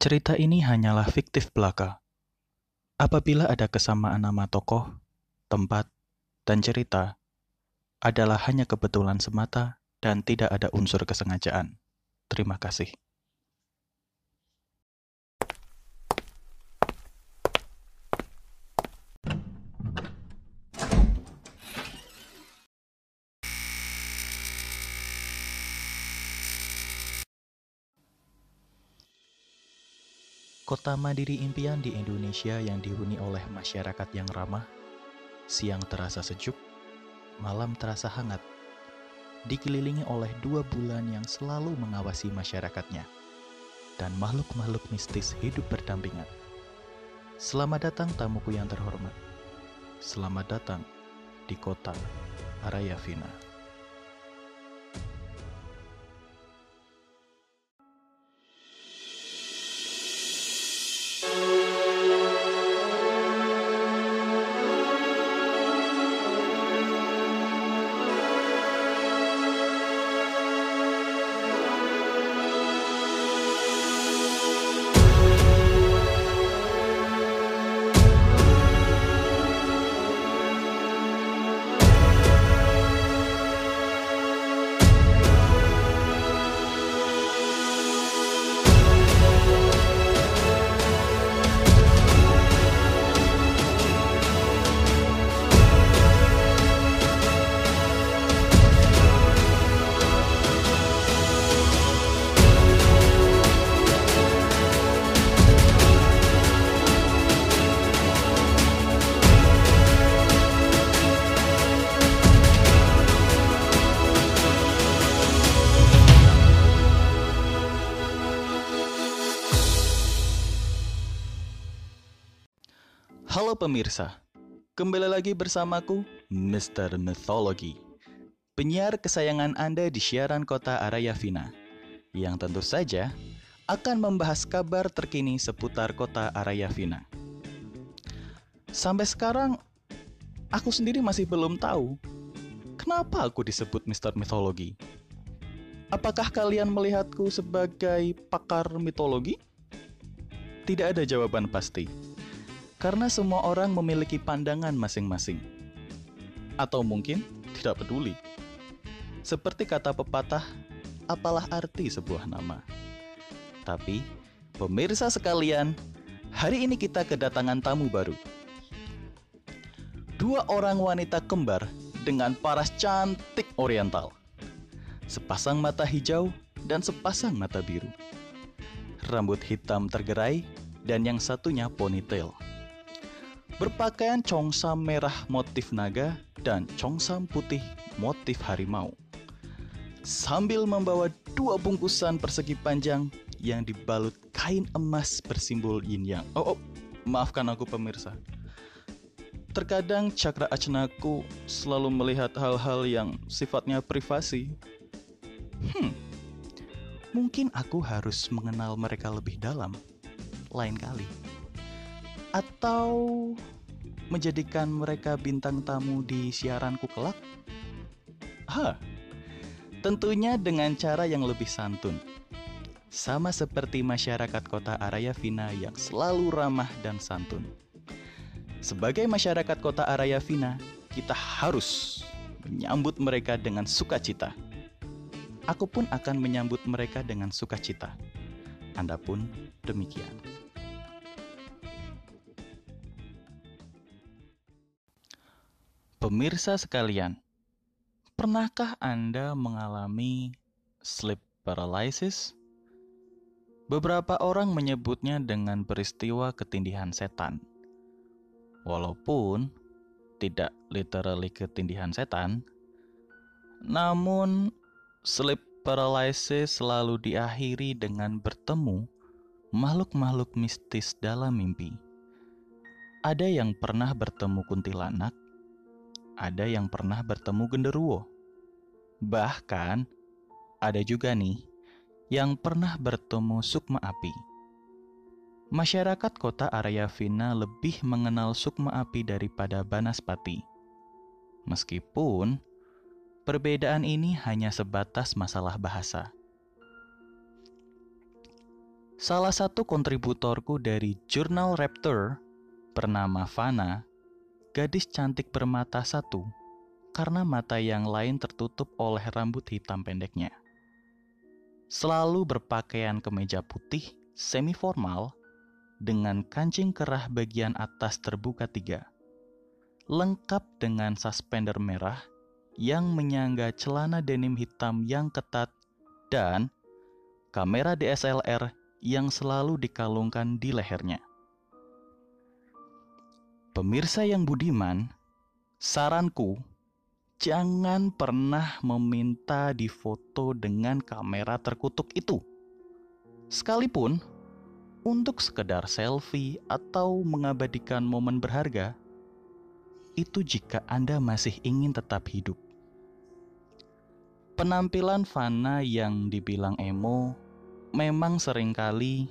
Cerita ini hanyalah fiktif belaka. Apabila ada kesamaan nama tokoh, tempat, dan cerita, adalah hanya kebetulan semata dan tidak ada unsur kesengajaan. Terima kasih. Kota Mandiri Impian di Indonesia yang dihuni oleh masyarakat yang ramah, siang terasa sejuk, malam terasa hangat, dikelilingi oleh dua bulan yang selalu mengawasi masyarakatnya, dan makhluk-makhluk mistis hidup berdampingan. Selamat datang tamuku yang terhormat. Selamat datang di kota Arayavina. Halo pemirsa, kembali lagi bersamaku, Mr. Mythology, penyiar kesayangan Anda di siaran kota Arayavina, yang tentu saja akan membahas kabar terkini seputar kota Arayavina. Sampai sekarang, aku sendiri masih belum tahu kenapa aku disebut Mr. Mythology. Apakah kalian melihatku sebagai pakar mitologi? Tidak ada jawaban pasti karena semua orang memiliki pandangan masing-masing. Atau mungkin tidak peduli. Seperti kata pepatah, apalah arti sebuah nama. Tapi, pemirsa sekalian, hari ini kita kedatangan tamu baru. Dua orang wanita kembar dengan paras cantik oriental. Sepasang mata hijau dan sepasang mata biru. Rambut hitam tergerai dan yang satunya ponytail berpakaian congsam merah motif naga dan congsam putih motif harimau. Sambil membawa dua bungkusan persegi panjang yang dibalut kain emas bersimbol yin yang. Oh, oh maafkan aku pemirsa. Terkadang cakra acenaku selalu melihat hal-hal yang sifatnya privasi. Hmm, mungkin aku harus mengenal mereka lebih dalam lain kali atau menjadikan mereka bintang tamu di siaranku kelak? Hah, tentunya dengan cara yang lebih santun. Sama seperti masyarakat kota Arayavina yang selalu ramah dan santun. Sebagai masyarakat kota Arayavina, kita harus menyambut mereka dengan sukacita. Aku pun akan menyambut mereka dengan sukacita. Anda pun demikian. Pemirsa sekalian, pernahkah Anda mengalami sleep paralysis? Beberapa orang menyebutnya dengan peristiwa ketindihan setan. Walaupun tidak literally ketindihan setan, namun sleep paralysis selalu diakhiri dengan bertemu makhluk-makhluk mistis dalam mimpi. Ada yang pernah bertemu kuntilanak, ada yang pernah bertemu genderuwo. Bahkan, ada juga nih yang pernah bertemu sukma api. Masyarakat kota Arayavina lebih mengenal sukma api daripada Banaspati. Meskipun perbedaan ini hanya sebatas masalah bahasa. Salah satu kontributorku dari jurnal Raptor bernama Fana, gadis cantik bermata satu karena mata yang lain tertutup oleh rambut hitam pendeknya. Selalu berpakaian kemeja putih semi formal dengan kancing kerah bagian atas terbuka tiga, lengkap dengan suspender merah yang menyangga celana denim hitam yang ketat dan kamera DSLR yang selalu dikalungkan di lehernya. Pemirsa yang budiman, saranku jangan pernah meminta difoto dengan kamera terkutuk itu. Sekalipun untuk sekedar selfie atau mengabadikan momen berharga, itu jika Anda masih ingin tetap hidup. Penampilan Fana yang dibilang emo memang sering kali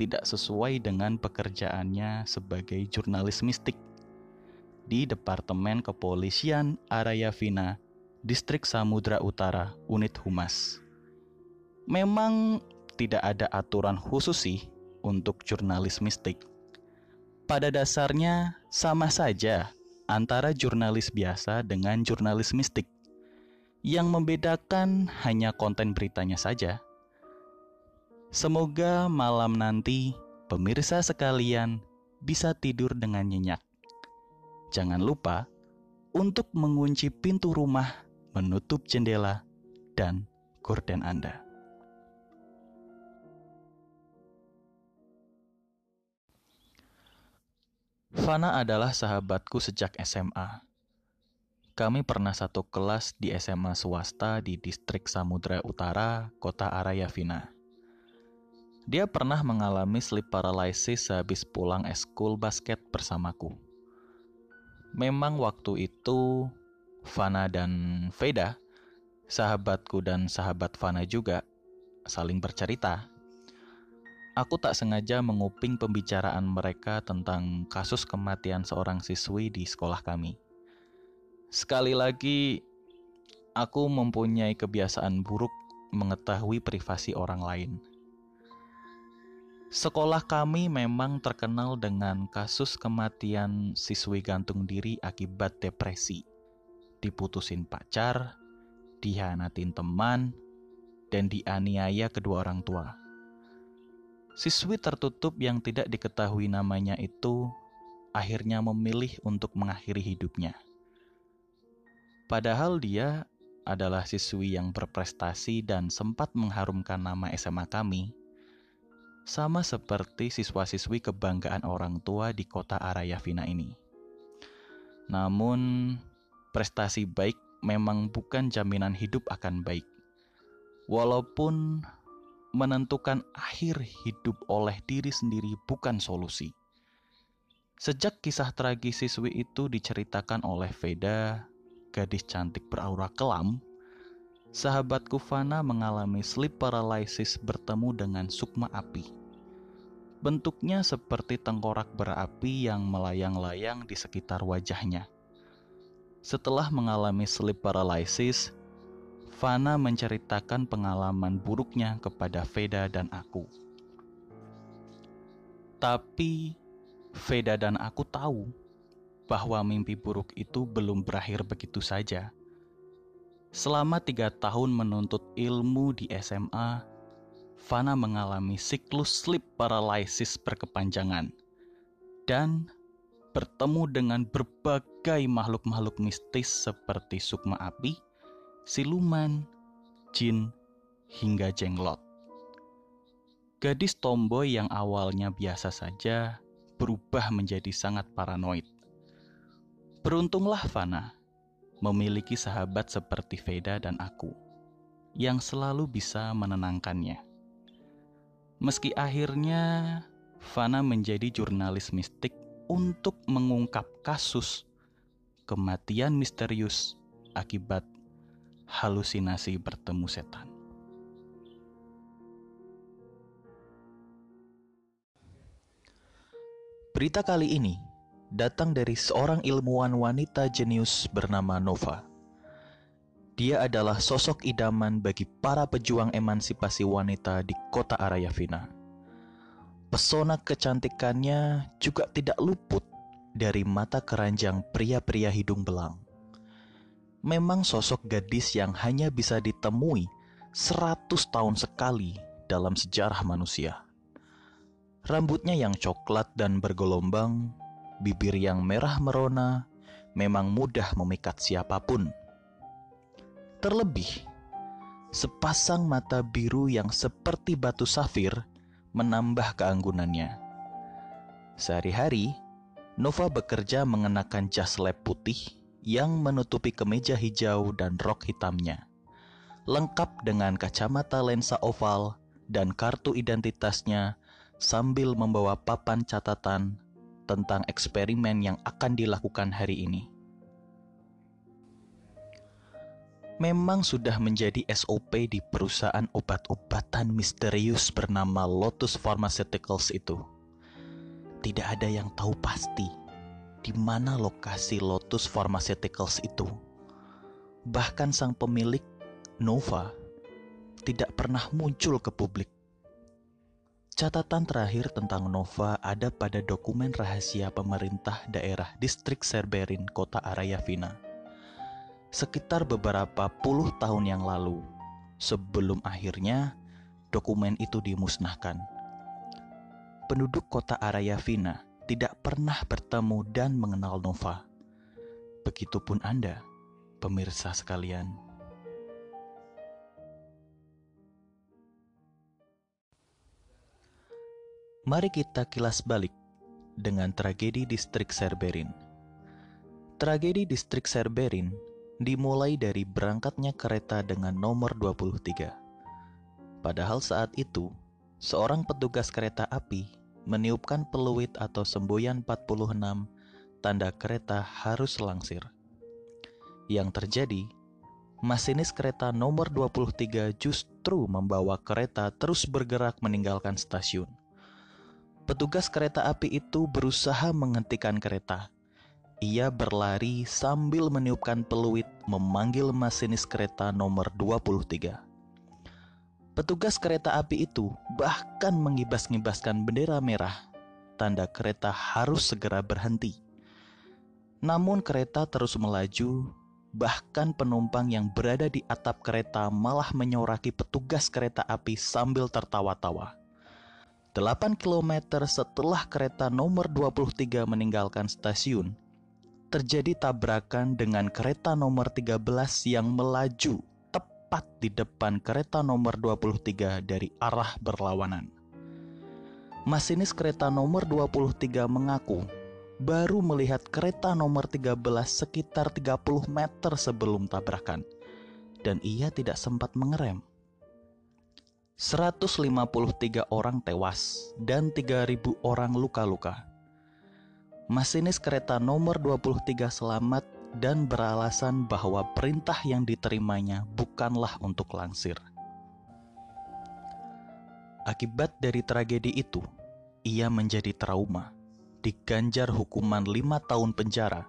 tidak sesuai dengan pekerjaannya sebagai jurnalis mistik di Departemen Kepolisian Arayavina, Distrik Samudra Utara, Unit Humas. Memang tidak ada aturan khusus sih untuk jurnalis mistik. Pada dasarnya sama saja antara jurnalis biasa dengan jurnalis mistik. Yang membedakan hanya konten beritanya saja. Semoga malam nanti pemirsa sekalian bisa tidur dengan nyenyak. Jangan lupa untuk mengunci pintu rumah, menutup jendela, dan gorden Anda. Fana adalah sahabatku sejak SMA. Kami pernah satu kelas di SMA swasta di distrik Samudra Utara, kota Arayavina. Dia pernah mengalami sleep paralysis habis pulang eskul basket bersamaku. Memang waktu itu Fana dan Veda, sahabatku dan sahabat Fana juga, saling bercerita. Aku tak sengaja menguping pembicaraan mereka tentang kasus kematian seorang siswi di sekolah kami. Sekali lagi, aku mempunyai kebiasaan buruk mengetahui privasi orang lain. Sekolah kami memang terkenal dengan kasus kematian siswi gantung diri akibat depresi, diputusin pacar, dihianatin teman, dan dianiaya kedua orang tua. Siswi tertutup yang tidak diketahui namanya itu akhirnya memilih untuk mengakhiri hidupnya. Padahal dia adalah siswi yang berprestasi dan sempat mengharumkan nama SMA kami sama seperti siswa-siswi kebanggaan orang tua di kota Arayavina ini. Namun, prestasi baik memang bukan jaminan hidup akan baik. Walaupun menentukan akhir hidup oleh diri sendiri bukan solusi. Sejak kisah tragis siswi itu diceritakan oleh Veda, gadis cantik beraura kelam, sahabatku Fana mengalami sleep paralysis bertemu dengan sukma api. Bentuknya seperti tengkorak berapi yang melayang-layang di sekitar wajahnya. Setelah mengalami sleep paralysis, Fana menceritakan pengalaman buruknya kepada Veda dan aku. Tapi Veda dan aku tahu bahwa mimpi buruk itu belum berakhir begitu saja. Selama tiga tahun menuntut ilmu di SMA, Fana mengalami siklus sleep paralysis berkepanjangan dan bertemu dengan berbagai makhluk-makhluk mistis seperti sukma api, siluman, jin, hingga jenglot. Gadis tomboy yang awalnya biasa saja berubah menjadi sangat paranoid. Beruntunglah Fana memiliki sahabat seperti Veda dan aku yang selalu bisa menenangkannya. Meski akhirnya Fana menjadi jurnalis mistik untuk mengungkap kasus kematian misterius akibat halusinasi bertemu setan. Berita kali ini datang dari seorang ilmuwan wanita jenius bernama Nova. Dia adalah sosok idaman bagi para pejuang emansipasi wanita di kota Arayavina. pesona kecantikannya juga tidak luput dari mata keranjang pria-pria hidung belang. Memang sosok gadis yang hanya bisa ditemui seratus tahun sekali dalam sejarah manusia. Rambutnya yang coklat dan bergelombang, bibir yang merah merona, memang mudah memikat siapa pun. Terlebih, sepasang mata biru yang seperti batu safir menambah keanggunannya. Sehari-hari, Nova bekerja mengenakan jas lab putih yang menutupi kemeja hijau dan rok hitamnya. Lengkap dengan kacamata lensa oval dan kartu identitasnya sambil membawa papan catatan tentang eksperimen yang akan dilakukan hari ini. Memang sudah menjadi SOP di perusahaan obat-obatan misterius bernama Lotus Pharmaceuticals itu. Tidak ada yang tahu pasti di mana lokasi Lotus Pharmaceuticals itu. Bahkan sang pemilik, Nova, tidak pernah muncul ke publik. Catatan terakhir tentang Nova ada pada dokumen rahasia pemerintah daerah distrik Serberin, kota Arayavina sekitar beberapa puluh tahun yang lalu, sebelum akhirnya dokumen itu dimusnahkan. Penduduk kota Arayavina tidak pernah bertemu dan mengenal Nova. Begitupun Anda, pemirsa sekalian. Mari kita kilas balik dengan tragedi distrik Serberin. Tragedi distrik Serberin dimulai dari berangkatnya kereta dengan nomor 23. Padahal saat itu, seorang petugas kereta api meniupkan peluit atau semboyan 46 tanda kereta harus langsir. Yang terjadi, masinis kereta nomor 23 justru membawa kereta terus bergerak meninggalkan stasiun. Petugas kereta api itu berusaha menghentikan kereta, ia berlari sambil meniupkan peluit memanggil masinis kereta nomor 23. Petugas kereta api itu bahkan mengibas-ngibaskan bendera merah, tanda kereta harus segera berhenti. Namun kereta terus melaju, bahkan penumpang yang berada di atap kereta malah menyoraki petugas kereta api sambil tertawa-tawa. 8 km setelah kereta nomor 23 meninggalkan stasiun, terjadi tabrakan dengan kereta nomor 13 yang melaju tepat di depan kereta nomor 23 dari arah berlawanan. Masinis kereta nomor 23 mengaku baru melihat kereta nomor 13 sekitar 30 meter sebelum tabrakan dan ia tidak sempat mengerem. 153 orang tewas dan 3000 orang luka-luka masinis kereta nomor 23 selamat dan beralasan bahwa perintah yang diterimanya bukanlah untuk langsir. Akibat dari tragedi itu, ia menjadi trauma, diganjar hukuman lima tahun penjara,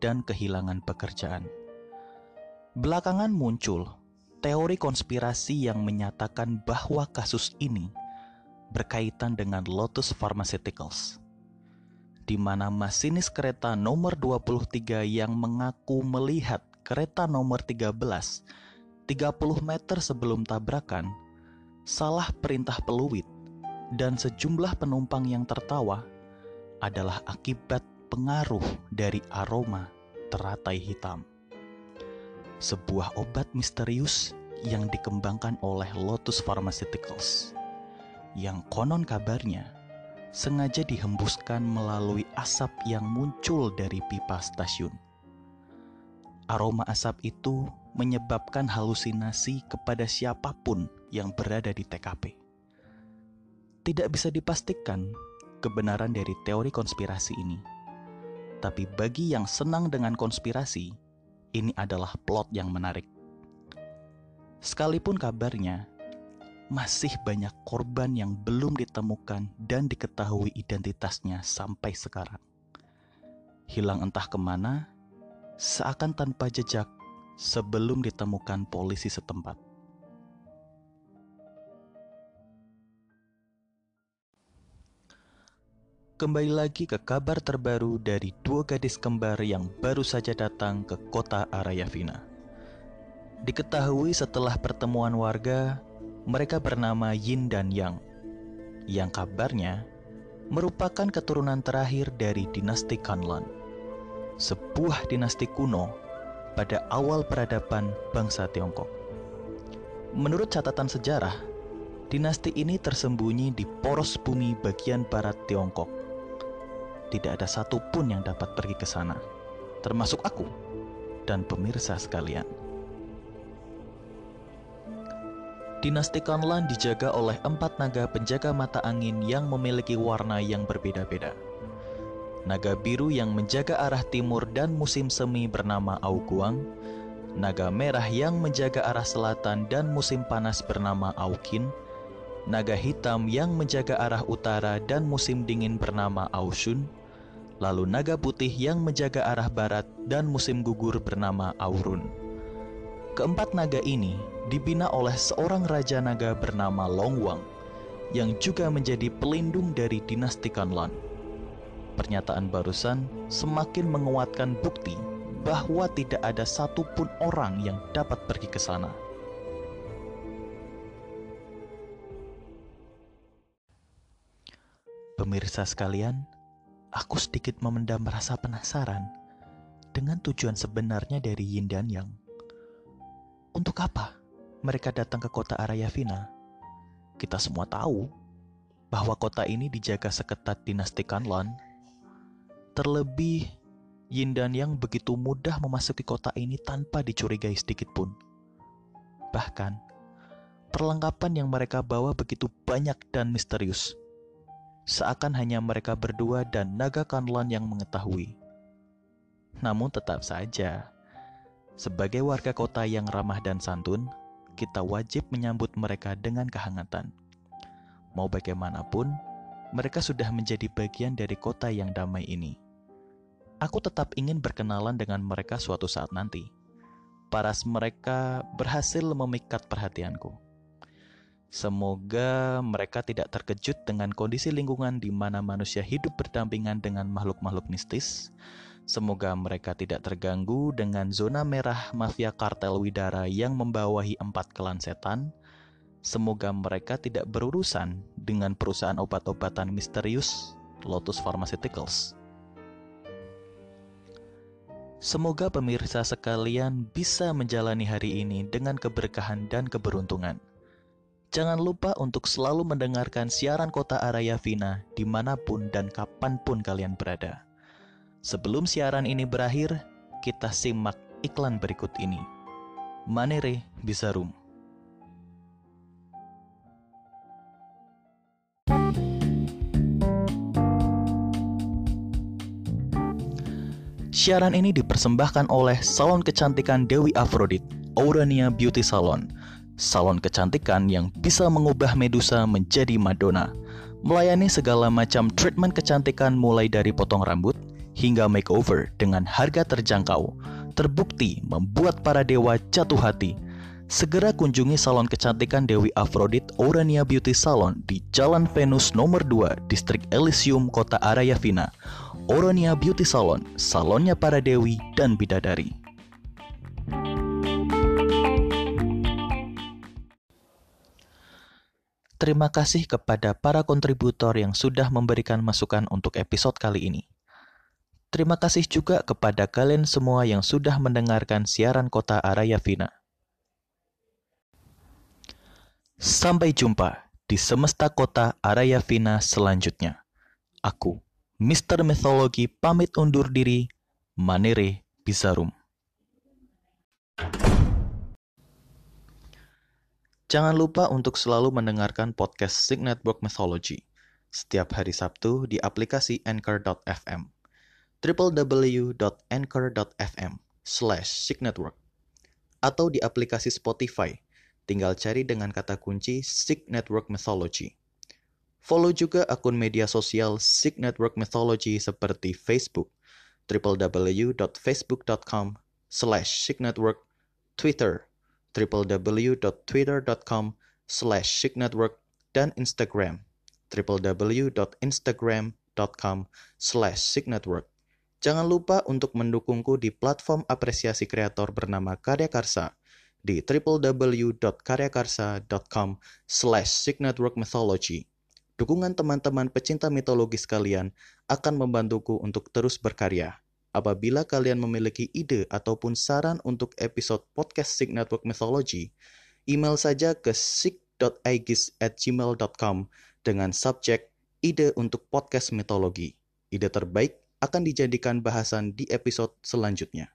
dan kehilangan pekerjaan. Belakangan muncul teori konspirasi yang menyatakan bahwa kasus ini berkaitan dengan Lotus Pharmaceuticals di mana masinis kereta nomor 23 yang mengaku melihat kereta nomor 13 30 meter sebelum tabrakan salah perintah peluit dan sejumlah penumpang yang tertawa adalah akibat pengaruh dari aroma teratai hitam. Sebuah obat misterius yang dikembangkan oleh Lotus Pharmaceuticals yang konon kabarnya sengaja dihembuskan melalui asap yang muncul dari pipa stasiun. Aroma asap itu menyebabkan halusinasi kepada siapa pun yang berada di TKP. Tidak bisa dipastikan kebenaran dari teori konspirasi ini, tapi bagi yang senang dengan konspirasi, ini adalah plot yang menarik. Sekalipun kabarnya masih banyak korban yang belum ditemukan dan diketahui identitasnya sampai sekarang. Hilang entah ke mana, seakan tanpa jejak sebelum ditemukan polisi setempat. kembali lagi ke kabar terbaru dari dua gadis kembar yang baru saja datang ke kota Arayavina. Diketahui setelah pertemuan warga, mereka bernama Yin dan Yang. Yang kabarnya merupakan keturunan terakhir dari dinasti Kanlan. Sebuah dinasti kuno pada awal peradaban bangsa Tiongkok. Menurut catatan sejarah, dinasti ini tersembunyi di poros bumi bagian barat Tiongkok. Tidak ada satupun yang dapat pergi ke sana, termasuk aku dan pemirsa sekalian. Dinasti Kanlan dijaga oleh empat naga penjaga mata angin yang memiliki warna yang berbeda-beda. Naga biru yang menjaga arah timur dan musim semi bernama Auguang, naga merah yang menjaga arah selatan dan musim panas bernama Aukin, naga hitam yang menjaga arah utara dan musim dingin bernama Aushun, lalu naga putih yang menjaga arah barat dan musim gugur bernama Aurun. Keempat naga ini dibina oleh seorang raja naga bernama Longwang yang juga menjadi pelindung dari dinasti Kanlan. Pernyataan barusan semakin menguatkan bukti bahwa tidak ada satupun orang yang dapat pergi ke sana. Pemirsa sekalian, aku sedikit memendam rasa penasaran dengan tujuan sebenarnya dari Yin dan Yang. Untuk apa? mereka datang ke kota Arayavina, kita semua tahu bahwa kota ini dijaga seketat dinasti Kanlan. Terlebih, Yin dan Yang begitu mudah memasuki kota ini tanpa dicurigai sedikit pun. Bahkan, perlengkapan yang mereka bawa begitu banyak dan misterius. Seakan hanya mereka berdua dan naga Kanlan yang mengetahui. Namun tetap saja, sebagai warga kota yang ramah dan santun, kita wajib menyambut mereka dengan kehangatan. Mau bagaimanapun, mereka sudah menjadi bagian dari kota yang damai ini. Aku tetap ingin berkenalan dengan mereka suatu saat nanti. Paras mereka berhasil memikat perhatianku. Semoga mereka tidak terkejut dengan kondisi lingkungan di mana manusia hidup berdampingan dengan makhluk-makhluk mistis, Semoga mereka tidak terganggu dengan zona merah mafia kartel Widara yang membawahi empat klan setan. Semoga mereka tidak berurusan dengan perusahaan obat-obatan misterius Lotus Pharmaceuticals. Semoga pemirsa sekalian bisa menjalani hari ini dengan keberkahan dan keberuntungan. Jangan lupa untuk selalu mendengarkan siaran kota Araya Vina di mana pun dan kapan pun kalian berada. Sebelum siaran ini berakhir, kita simak iklan berikut ini. Manere Bisarum. Siaran ini dipersembahkan oleh Salon Kecantikan Dewi Afrodit, Aurania Beauty Salon. Salon kecantikan yang bisa mengubah Medusa menjadi Madonna. Melayani segala macam treatment kecantikan mulai dari potong rambut, hingga makeover dengan harga terjangkau, terbukti membuat para dewa jatuh hati. Segera kunjungi salon kecantikan Dewi Afrodit Orania Beauty Salon di Jalan Venus nomor 2, Distrik Elysium, Kota Arayavina. Orania Beauty Salon, salonnya para dewi dan bidadari. Terima kasih kepada para kontributor yang sudah memberikan masukan untuk episode kali ini. Terima kasih juga kepada kalian semua yang sudah mendengarkan siaran kota Arayavina. Sampai jumpa di semesta kota Arayavina selanjutnya. Aku, Mr. Mythology, pamit undur diri. Manere Bisarum. Jangan lupa untuk selalu mendengarkan podcast Sig Network Mythology setiap hari Sabtu di aplikasi Anchor.fm www.anchor.fm slash signetwork atau di aplikasi Spotify. Tinggal cari dengan kata kunci Sig Network Mythology. Follow juga akun media sosial Sig Network Mythology seperti Facebook, www.facebook.com slash signetwork, Twitter, www.twitter.com slash signetwork, dan Instagram, www.instagram.com slash signetwork. Jangan lupa untuk mendukungku di platform apresiasi kreator bernama Karya Karsa di www.karyakarsa.com slash signetwork mythology. Dukungan teman-teman pecinta mitologi sekalian akan membantuku untuk terus berkarya. Apabila kalian memiliki ide ataupun saran untuk episode podcast Sig Network Mythology, email saja ke sig.aegis@gmail.com dengan subjek ide untuk podcast mitologi. Ide terbaik akan dijadikan bahasan di episode selanjutnya.